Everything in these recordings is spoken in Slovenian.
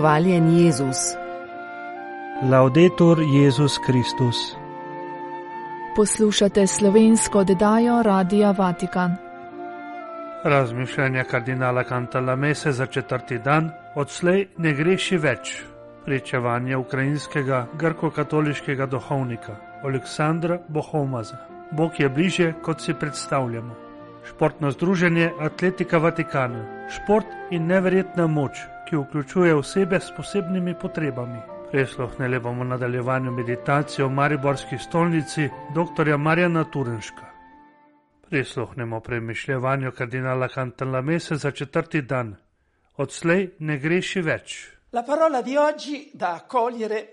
Hvaljen Jezus. Laudetur Jezus Kristus. Poslušate slovensko oddajo Radia Vatikan. Razmišljanja kardinala Kantala Mese za četrti dan odslej ne greši več. Pričevanje ukrajinskega grko-katoliškega duhovnika Aleksandra Bohomaza. Bog je bliže, kot si predstavljamo. Športno združenje Atletika Vatikana. Šport in neverjetna moč, ki vključuje osebe s posebnimi potrebami. Presluhnili bomo nadaljevanju meditacije v Mariborski stolnici dr. Marjana Turenška. Prisluhnemo premišljevanju kardinala Cantala Mese za četrti dan. Odslej ne greši več. La parola di oggi da accogliere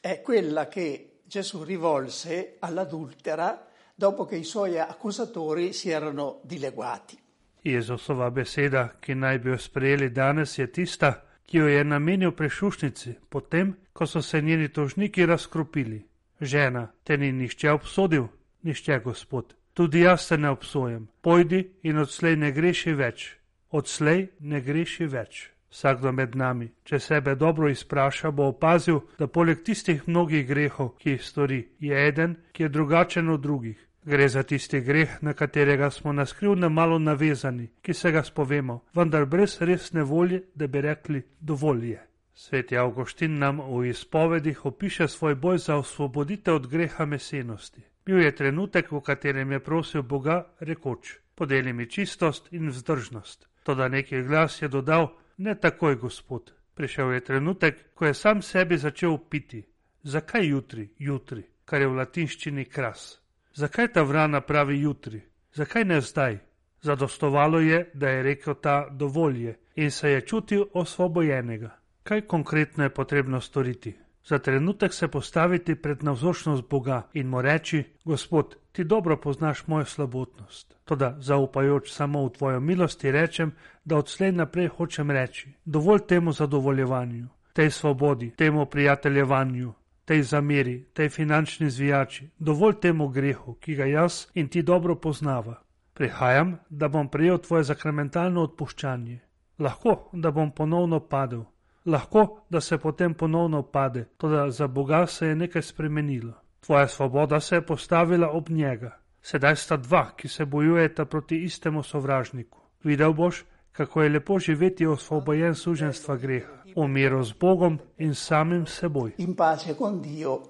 è quella che Gesù rivolse all'adultera dopo che i suoi accusatori si erano dileguati. Jezusova beseda, ki naj bi jo sprejeli danes, je tista, ki jo je namenil prešušnici, potem, ko so se njeni tožniki razkropili. Žena, te ni nišče obsodil, nišče gospod. Tudi jaz te ne obsojam. Pojdi in odslej ne greši več. Odslej ne greši več. Vsakdo med nami, če sebe dobro izpraša, bo opazil, da poleg tistih mnogih grehov, ki jih stori, je eden, ki je drugačen od drugih. Gre za tisti greh, na katerega smo naskrivno malo navezani, ki se ga spovemo, vendar brez resne volje, da bi rekli dovolj je. Sveti Augustin nam v izpovedih opiše svoj boj za osvoboditev od greha mesenosti. Bil je trenutek, v katerem je prosil Boga, rekoč: Podeli mi čistost in vzdržnost. Toda neki glas je dodal: Ne takoj, gospod. Prišel je trenutek, ko je sam sebi začel piti. Zakaj jutri, jutri, kar je v latinščini kras? Zakaj ta vrana pravi jutri? Zakaj ne zdaj? Zadostovalo je, da je rekel ta dovolje in se je čutil osvobojenega. Kaj konkretno je potrebno storiti? Za trenutek se postaviti pred navzočnost Boga in mu reči: Gospod, ti dobro poznaš mojo slabotnost. Toda, zaupajoč samo v tvojo milosti, rečem, da odslej naprej hočem reči: dovolj temu zadovoljevanju, tej svobodi, temu prijateljevanju, tej zameri, tej finančni zvijači, dovolj temu grehu, ki ga jaz in ti dobro poznava. Prihajam, da bom prijel tvoje sakramentalno odpuščanje. Lahko, da bom ponovno padel, lahko, da se potem ponovno pade, tudi za Boga se je nekaj spremenilo. Tvoja svoboda se je postavila ob njega. Sedaj sta dva, ki se bojujeta proti istemu sovražniku. Videl boš, kako je lepo živeti osvobojen suženstva greha, v miru z Bogom in samim seboj. In pace con Dio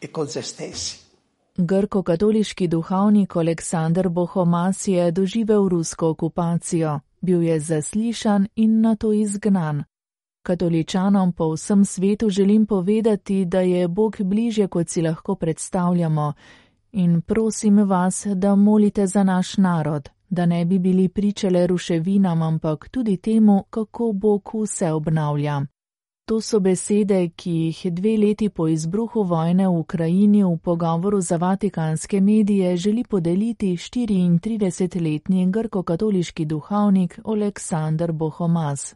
e con se stessi. Grko-katoliški duhovnik Aleksandr Bohomas je doživel rusko okupacijo, bil je zaslišan in na to izgnan. Katoličanom po vsem svetu želim povedati, da je Bog bliže, kot si lahko predstavljamo, in prosim vas, da molite za naš narod, da ne bi bili pričale ruševinam, ampak tudi temu, kako Bog vse obnavlja. To so besede, ki jih dve leti po izbruhu vojne v Ukrajini v pogovoru za vatikanske medije želi podeliti 34-letni grko-katoliški duhovnik Aleksandr Bohomas.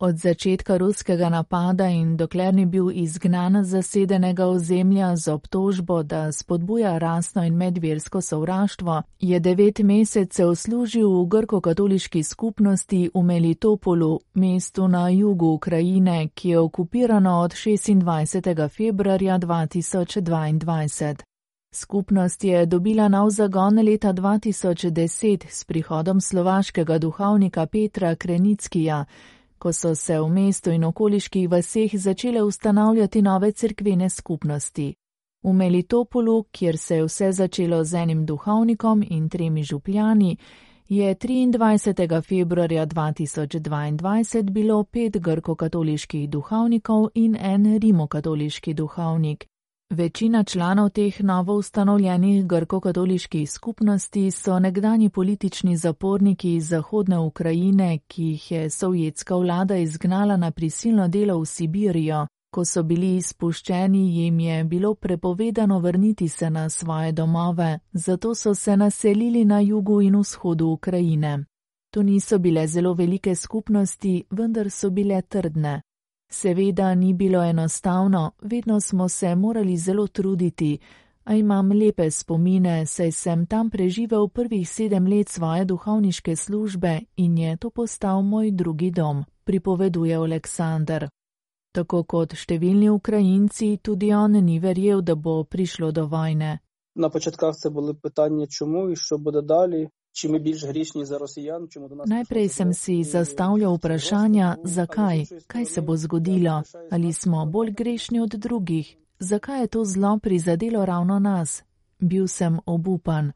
Od začetka ruskega napada in dokler ni bil izgnan z zasedenega ozemlja z obtožbo, da spodbuja rasno in medversko sovraštvo, je devet mesecev služil v grko-katoliški skupnosti v Melitopolu, mestu na jugu Ukrajine, ki je okupirano od 26. februarja 2022. Skupnost je dobila nov zagon leta 2010 s prihodom slovaškega duhovnika Petra Krenickija, ko so se v mestu in okoliških vaseh začele ustanavljati nove cerkvene skupnosti. V Melitopolu, kjer se je vse začelo z enim duhovnikom in tremi župljani, je 23. februarja 2022 bilo pet grko-katoliških duhovnikov in en rimokatoliški duhovnik, Večina članov teh novo ustanovljenih grko-katoliških skupnosti so nekdani politični zaporniki iz zahodne Ukrajine, ki jih je sovjetska vlada izgnala na prisilno delo v Sibirijo. Ko so bili izpuščeni, jim je bilo prepovedano vrniti se na svoje domove, zato so se naselili na jugu in vzhodu Ukrajine. To niso bile zelo velike skupnosti, vendar so bile trdne. Seveda ni bilo enostavno, vedno smo se morali zelo truditi, a imam lepe spomine, saj sem tam preživel prvih sedem let svoje duhovniške službe in je to postal moj drugi dom, pripoveduje Aleksandr. Tako kot številni Ukrajinci, tudi on ni verjel, da bo prišlo do vojne. На початках це були питання, чому і що буде далі. Če mi bliž grešni za Rosijan, če mu do nas. Najprej sem si zastavljal vprašanja, zakaj, kaj se bo zgodilo, ali smo bolj grešni od drugih, zakaj je to zlo prizadelo ravno nas. Bil sem obupan.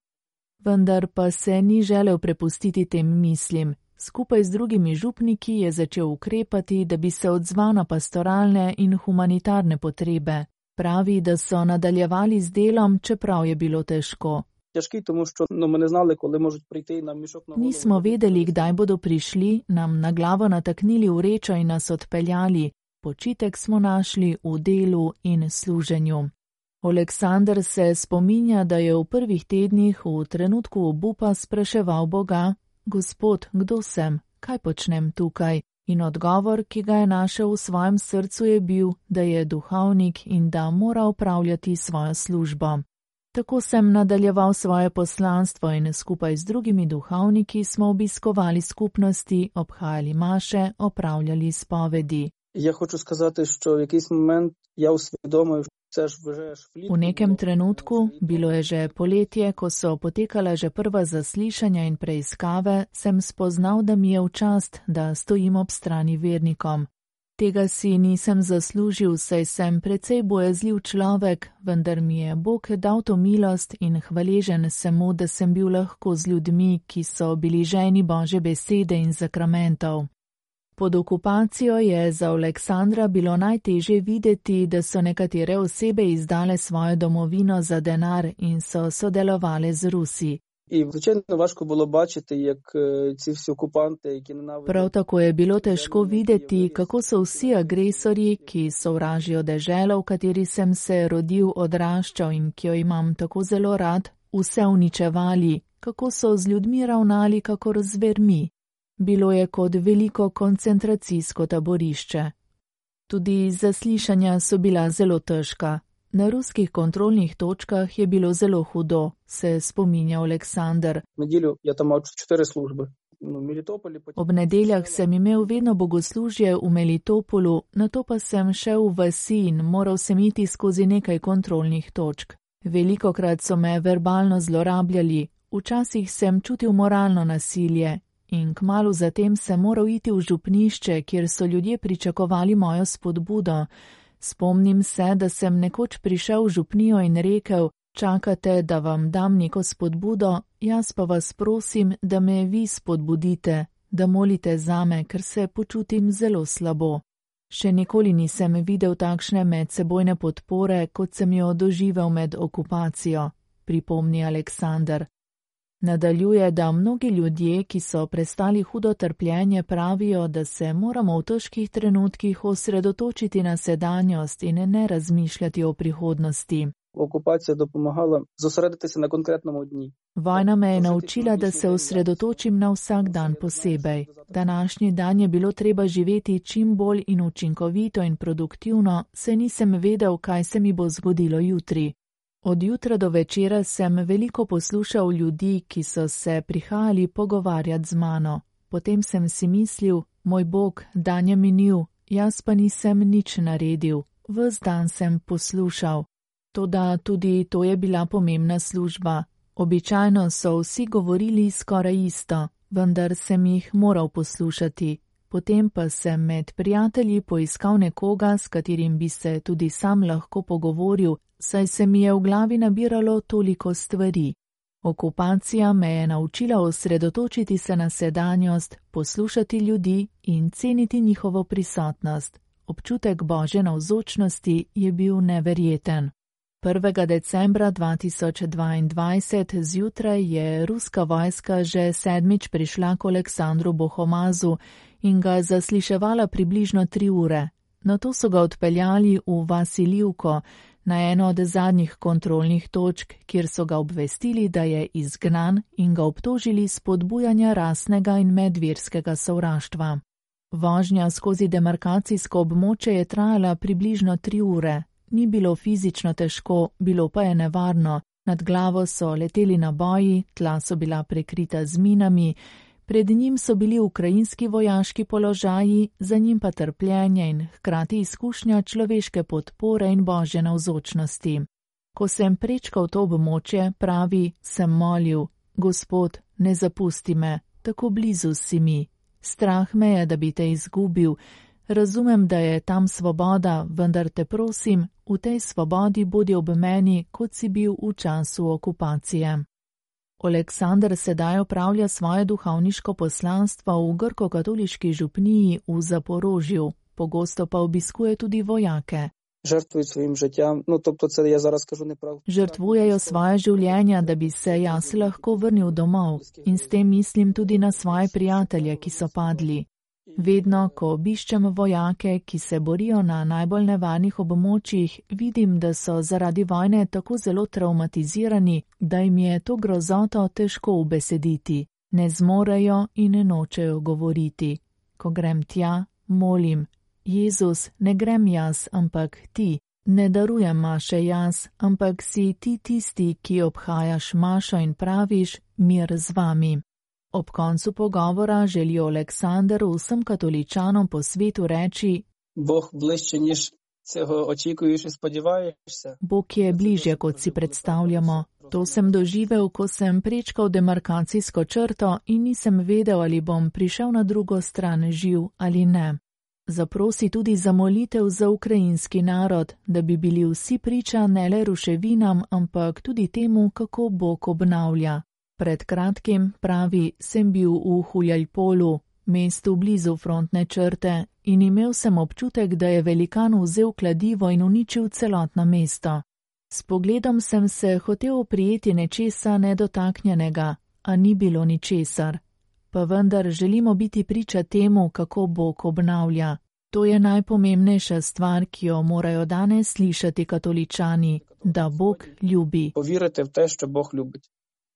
Vendar pa se ni želel prepustiti tem mislim. Skupaj z drugimi župniki je začel ukrepati, da bi se odzval na pastoralne in humanitarne potrebe. Pravi, da so nadaljevali z delom, čeprav je bilo težko тяжкий, тому що ну ми не знали, коли можуть прийти і нам мішок на голову. Nismo vedeli, kdaj bodo prišli, nam na glavo nataknili vrečo in nas odpeljali. Počitek smo našli v delu in služenju. Aleksandr se spominja, da je v prvih tednih v trenutku obupa spraševal Boga: Gospod, kdo sem, kaj počnem tukaj? In odgovor, ki ga je našel v svojem srcu, je bil, da je duhovnik in da mora upravljati svojo službo. Tako sem nadaljeval svoje poslanstvo in skupaj z drugimi duhovniki smo obiskovali skupnosti, obhajali maše, opravljali spovedi. Ja, hoču skazati, što v jakis moment ja usvedomil, V nekem trenutku, bilo je že poletje, ko so potekala že prva zaslišanja in preiskave, sem spoznal, da mi je v čast, da stojim ob strani vernikom. Tega si nisem zaslužil, saj sem precej bojazljiv človek, vendar mi je Bog dal to milost in hvaležen sem mu, da sem bil lahko z ljudmi, ki so bili ženi Bože besede in zakramentov. Pod okupacijo je za Aleksandra bilo najtežje videti, da so nekatere osebe izdale svojo domovino za denar in so sodelovale z Rusi. І звичайно важко було бачити, як е, ці всі окупанти, які ненавидять. Prav tako je bilo težko videti, kako so vsi agresorji, ki sovražijo deželo, v kateri sem se rodil, odraščal in ki jo imam tako zelo rad, vse uničevali, kako so z ljudmi ravnali kakor z vermi. Bilo je kot veliko koncentracijsko taborišče. Tudi zaslišanja so bila zelo težka. Na ruskih kontrolnih točkah je bilo zelo hudo, se spominja Aleksandr. Nedeljo je tam imel četiri službe. No, Ob nedeljah sem imel vedno bogoslužje v Melitopolu, nato pa sem šel v vasi in moral sem iti skozi nekaj kontrolnih točk. Veliko krat so me verbalno zlorabljali, včasih sem čutil moralno nasilje in kmalo zatem sem moral iti v župnišče, kjer so ljudje pričakovali mojo spodbudo, Spomnim se, da sem nekoč prišel v župnijo in rekel: Čakate, da vam dam neko spodbudo, jaz pa vas prosim, da me vi spodbudite, da molite zame, ker se počutim zelo slabo. Še nikoli nisem videl takšne medsebojne podpore, kot sem jo doživel med okupacijo, pripomni Aleksandr. Nadaljuje, da mnogi ljudje, ki so prestali hudo trpljenje, pravijo, da se moramo v težkih trenutkih osredotočiti na sedanjost in ne razmišljati o prihodnosti. Okupacija dopomagala zosrediti se na konkretnem dni. Vojna me je naučila, da se osredotočim na vsak dan posebej. Današnji dan je bilo treba živeti čim bolj in učinkovito in produktivno, se nisem vedel, kaj se mi bo zgodilo jutri. Od jutra do večera sem veliko poslušal ljudi, ki so se prihajali pogovarjati z mano. Potem sem si mislil, moj bog, dan je minil, jaz pa nisem nič naredil, ves dan sem poslušal. Toda tudi to je bila pomembna služba. Običajno so vsi govorili skoraj isto, vendar sem jih moral poslušati. Potem pa sem med prijatelji poiskal nekoga, s katerim bi se tudi sam lahko pogovoril, saj se mi je v glavi nabiralo toliko stvari. Okupacija me je naučila osredotočiti se na sedanjost, poslušati ljudi in ceniti njihovo prisotnost. Občutek božje navzočnosti je bil neverjeten. 1. decembra 2022 zjutraj je ruska vojska že sedmič prišla k Aleksandru Bohomazu in ga zasliševala približno tri ure. Na to so ga odpeljali v Vasiljivko, na eno od zadnjih kontrolnih točk, kjer so ga obvestili, da je izgnan in ga obtožili spodbujanja rasnega in medvirskega sovraštva. Vožnja skozi demarkacijsko območje je trajala približno tri ure. Ni bilo fizično težko, bilo pa je nevarno. Nad glavo so leteli naboji, tla so bila prekrita z minami, Pred njim so bili ukrajinski vojaški položaji, za njim pa trpljenje in hkrati izkušnja človeške podpore in božje navzočnosti. Ko sem prečkal to območje, pravi, sem molil, Gospod, ne zapusti me, tako blizu si mi. Strah me je, da bi te izgubil. Razumem, da je tam svoboda, vendar te prosim, v tej svobodi bodi ob meni, kot si bil v času okupacije. Aleksandr sedaj opravlja svoje duhovniško poslanstvo v grko-katoliški župniji v Zaporožju, pogosto pa obiskuje tudi vojake. Žrtvuють своїм життям. Ну тобто, це я зараз кажу неправду. Žrtvujejo svoje življenja, da bi se jaz lahko vrnil domov in s tem mislim tudi na svoje prijatelje, ki so padli. Vedno, ko obiščem vojake, ki se borijo na najbolj nevarnih območjih, vidim, da so zaradi vojne tako zelo traumatizirani, da jim je to grozoto težko ubesediti, ne zmorejo in ne nočejo govoriti. Ko grem tja, molim, Jezus, ne grem jaz, ampak ti, ne darujem maše jaz, ampak si ti tisti, ki obhajaš mašo in praviš mir z vami. Ob koncu pogovora želi Aleksandr vsem katoličanom po svetu reči: Bog bližje, niž цього очікуєш і сподіваєшся. Bog je bližje, kot si predstavljamo. To sem doživel, ko sem prečkal demarkacijsko črto in nisem vedel, ali bom prišel na drugo stran živ ali ne. Zaprosi tudi za molitev za ukrajinski narod, da bi bili vsi priča ne le ruševinam, ampak tudi temu, kako Bog obnavlja. Pred kratkim, pravi, sem bil v Huljajpolu, mestu blizu frontne črte, in imel sem občutek, da je velikan vzel kladivo in uničil celotno mesto. S pogledom sem se hotel oprijeti nečesa nedotaknjenega, a ni bilo ničesar pa vendar želimo biti priča temu, kako Bog obnavlja. To je najpomembnejša stvar, ki jo morajo danes slišati katoličani, da Bog ljubi. Povirite v te, što Bog ljubi.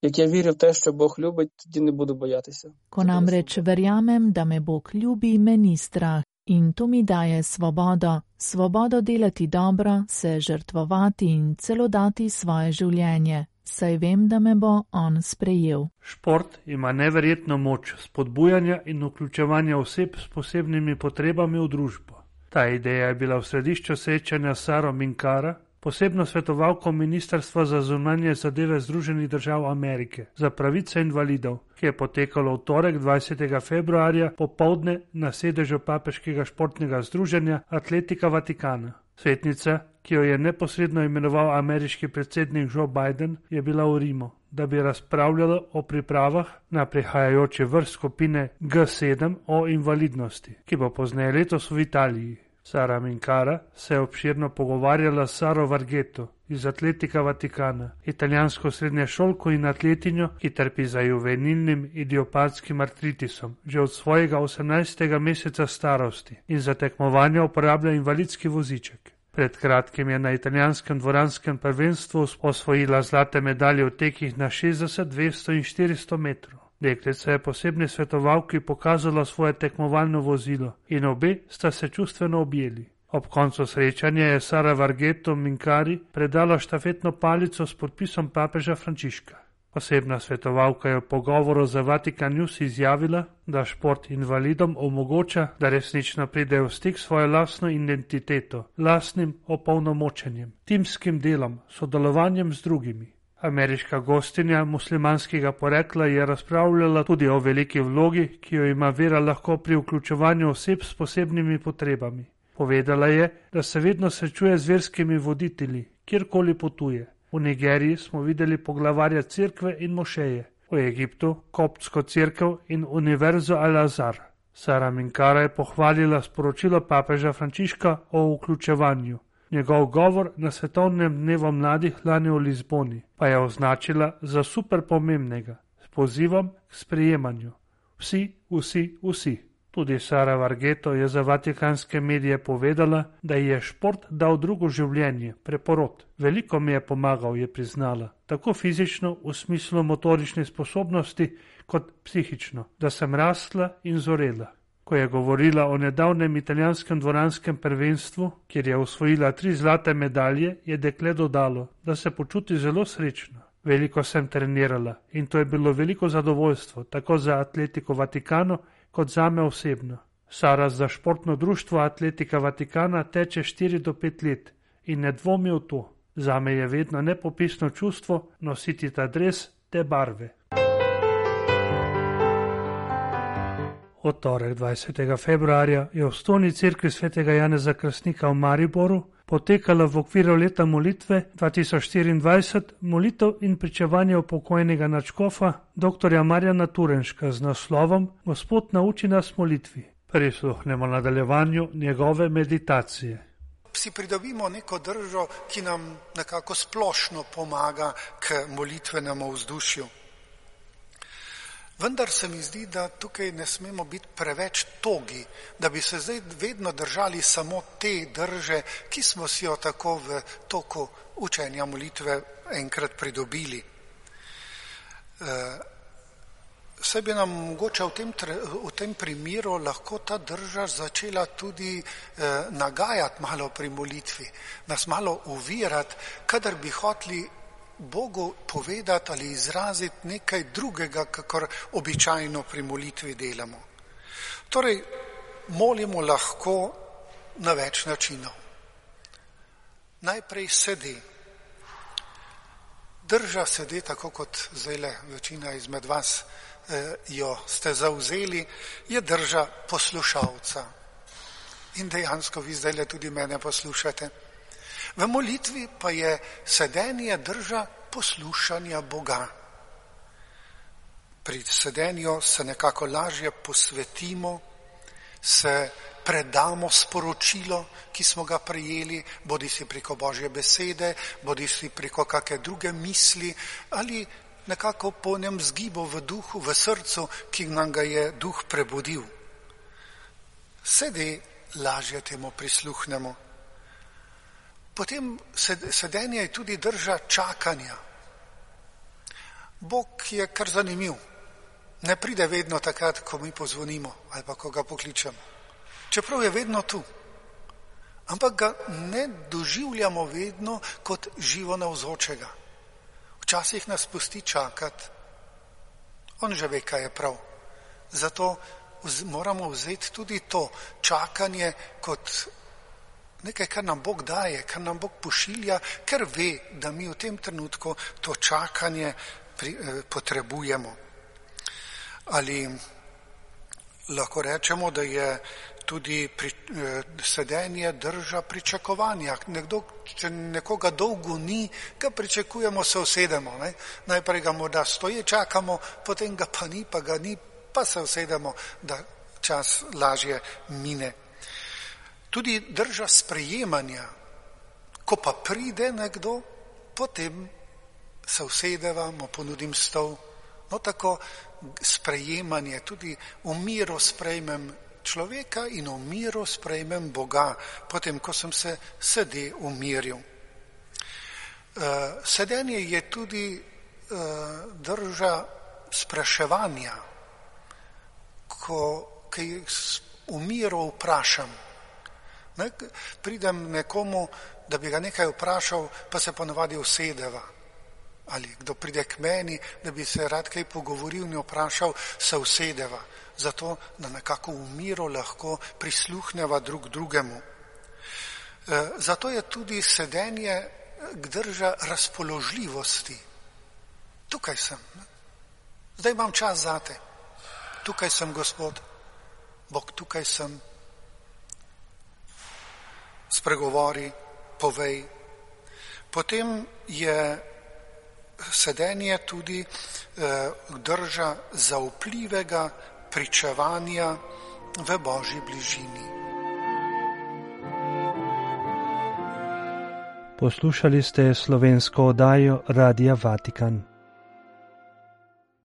Ja vjerujem v te, što Bog ljubi, tudi ne budu bojati se. Ko namreč verjamem, da me Bog ljubi, me ni strah in to mi daje svobodo, svobodo delati dobro, se žrtvovati in celo dati svoje življenje, saj vem, da me bo on sprejel. Šport ima neverjetno moč spodbujanja in vključevanja oseb s posebnimi potrebami v družbo. Ta ideja je bila v središču srečanja Saro Minkara, posebno svetovalko Ministrstva za zunanje zadeve Združenih držav Amerike za pravice invalidov, ki je potekalo v torek 20. februarja popovdne na sedežu Papeškega športnega združenja Atletika Vatikana. Svetnica, ki jo je neposredno imenoval ameriški predsednik Joe Biden, je bila v Rimu, da bi razpravljala o pripravah na prihajajoče vrst skupine G7 o invalidnosti, ki bo pozneje letos v Italiji. Sara Minkara se je obširno pogovarjala s Saro Vargeto iz Atletika Vatikana, italijansko srednje šolko in atletinjo, ki trpi za juvenilnim idiopatskim artritisom že od svojega 18. meseca starosti in za tekmovanje uporablja invalidski voziček. Pred kratkim je na italijanskem dvoranskem prvenstvu osvojila zlate medalje v tekih na 60, 200 in 400 metrov. Deklica je posebni svetovalki pokazala svoje tekmovalno vozilo in obe sta se čustveno objeli. Ob koncu srečanja je Sara Vargeto Minkari predala štafetno palico s podpisom papeža Frančiška. Posebna svetovalka je v pogovoru za Vatikan News izjavila, da šport invalidom omogoča, da resnično pridejo v stik s svojo lastno identiteto, lastnim opolnomočenjem, timskim delom, sodelovanjem z drugimi. Ameriška gostinja muslimanskega porekla je razpravljala tudi o veliki vlogi, ki jo ima vera lahko pri vključevanju oseb s posebnimi potrebami. Povedala je, da se vedno srečuje z verskimi voditelji, kjerkoli potuje. V Nigeriji smo videli poglavarja cerkve in mošeje, v Egiptu koptsko cerkev in univerzo Al-Azhar. Sara Minkara je pohvalila sporočilo papeža Frančiška o vključevanju. Njegov govor na svetovnem dnevu mladih lani v Lizboni pa je označila za super pomembnega, s pozivom k sprejemanju. Vsi, vsi, vsi. Tudi Sara Vargeto je za vatikanske medije povedala, da ji je šport dal drugo življenje, preporod. Veliko mi je pomagal, je priznala, tako fizično v smislu motorične sposobnosti, kot psihično, da sem rasla in zorela. Ko je govorila o nedavnem italijanskem dvoranskem prvenstvu, kjer je osvojila tri zlate medalje, je dekle dodalo, da se počuti zelo srečno. Veliko sem trenirala in to je bilo veliko zadovoljstvo, tako za Atletiko Vatikano, kot za me osebno. Sara za športno društvo Atletika Vatikana teče 4 do 5 let in ne dvomi v to. Za me je vedno nepopisno čustvo nositi ta dres te barve. Od torek 20. februarja je v stolni cerkvi svetega Janeza Krasnika v Mariboru potekala v okviru leta molitve 2024 molitev in pričevanje upokojnega načkofa dr. Marjana Turenška z naslovom Gospod nauči nas molitvi. Prisluhnemo nadaljevanju njegove meditacije. Si pridobimo neko držo, ki nam nekako splošno pomaga k molitvenemu vzdušju. Vendar se mi zdi, da tukaj ne smemo biti preveč togi, da bi se zdaj vedno držali samo te drže, ki smo si jo tako v toku učenja molitve enkrat pridobili. Vse bi nam mogoče v tem, v tem primeru lahko ta drža začela tudi eh, nagajati malo pri molitvi, nas malo uvirati, kadar bi hoteli Bogu povedati ali izraziti nekaj drugega, kakor običajno pri molitvi delamo. Torej, molimo lahko na več načinov. Najprej sedi. Drža sedi tako kot zdaj le večina izmed vas eh, jo ste zauzeli, je drža poslušalca. In dejansko vi zdaj le tudi mene poslušate. V molitvi pa je sedenje drža poslušanja Boga. Pri sedenju se nekako lažje posvetimo, se predamo sporočilo, ki smo ga prejeli, bodi si preko Božje besede, bodi si preko kakšne druge misli ali nekako po njem zgibo v duhu, v srcu, ki nam ga je duh prebudil. Sedi lažje temu prisluhnemo. Potem sedenje je tudi drža čakanja. Bog je kar zanimiv. Ne pride vedno takrat, ko mi pozvonimo ali pa ko ga pokličemo. Čeprav je vedno tu. Ampak ga ne doživljamo vedno kot živo navzočega. Včasih nas pusti čakati. On že ve, kaj je prav. Zato moramo vzeti tudi to čakanje kot nekaj, kar nam Bog daje, kar nam Bog pošilja, ker ve, da mi v tem trenutku to čakanje pri, eh, potrebujemo. Ali lahko rečemo, da je tudi pri, eh, sedenje drža pričakovanja. Nekdo, če nekoga dolgo ni, ga pričakujemo, se usedemo. Ne? Najprej ga morda stoje čakamo, potem ga pa ni, pa ga ni, pa se usedemo, da čas lažje mine. Tudi drža sprejemanja, ko pa pride nekdo, potem se usedeva, mu ponudim stol. No tako sprejemanje, tudi v miru sprejmem človeka in v miru sprejmem Boga, potem ko sem se sedi umiril. Sedenje je tudi drža spraševanja, ko kaj v miru vprašam. Ne, pridem nekomu, da bi ga nekaj vprašal, pa se ponovadi usedeva. Ali kdo pride k meni, da bi se rad kaj pogovoril in vprašal, se usedeva. Zato, da nekako v miru lahko prisluhneva drug drugemu. E, zato je tudi sedenje drža razpoložljivosti. Tukaj sem. Ne? Zdaj imam čas zate. Tukaj sem, Gospod. Bog, tukaj sem spregovori, povej. Potem je sedenje tudi eh, drža zaupljivega pričevanja v božji bližini. Poslušali ste slovensko oddajo Radia Vatikan.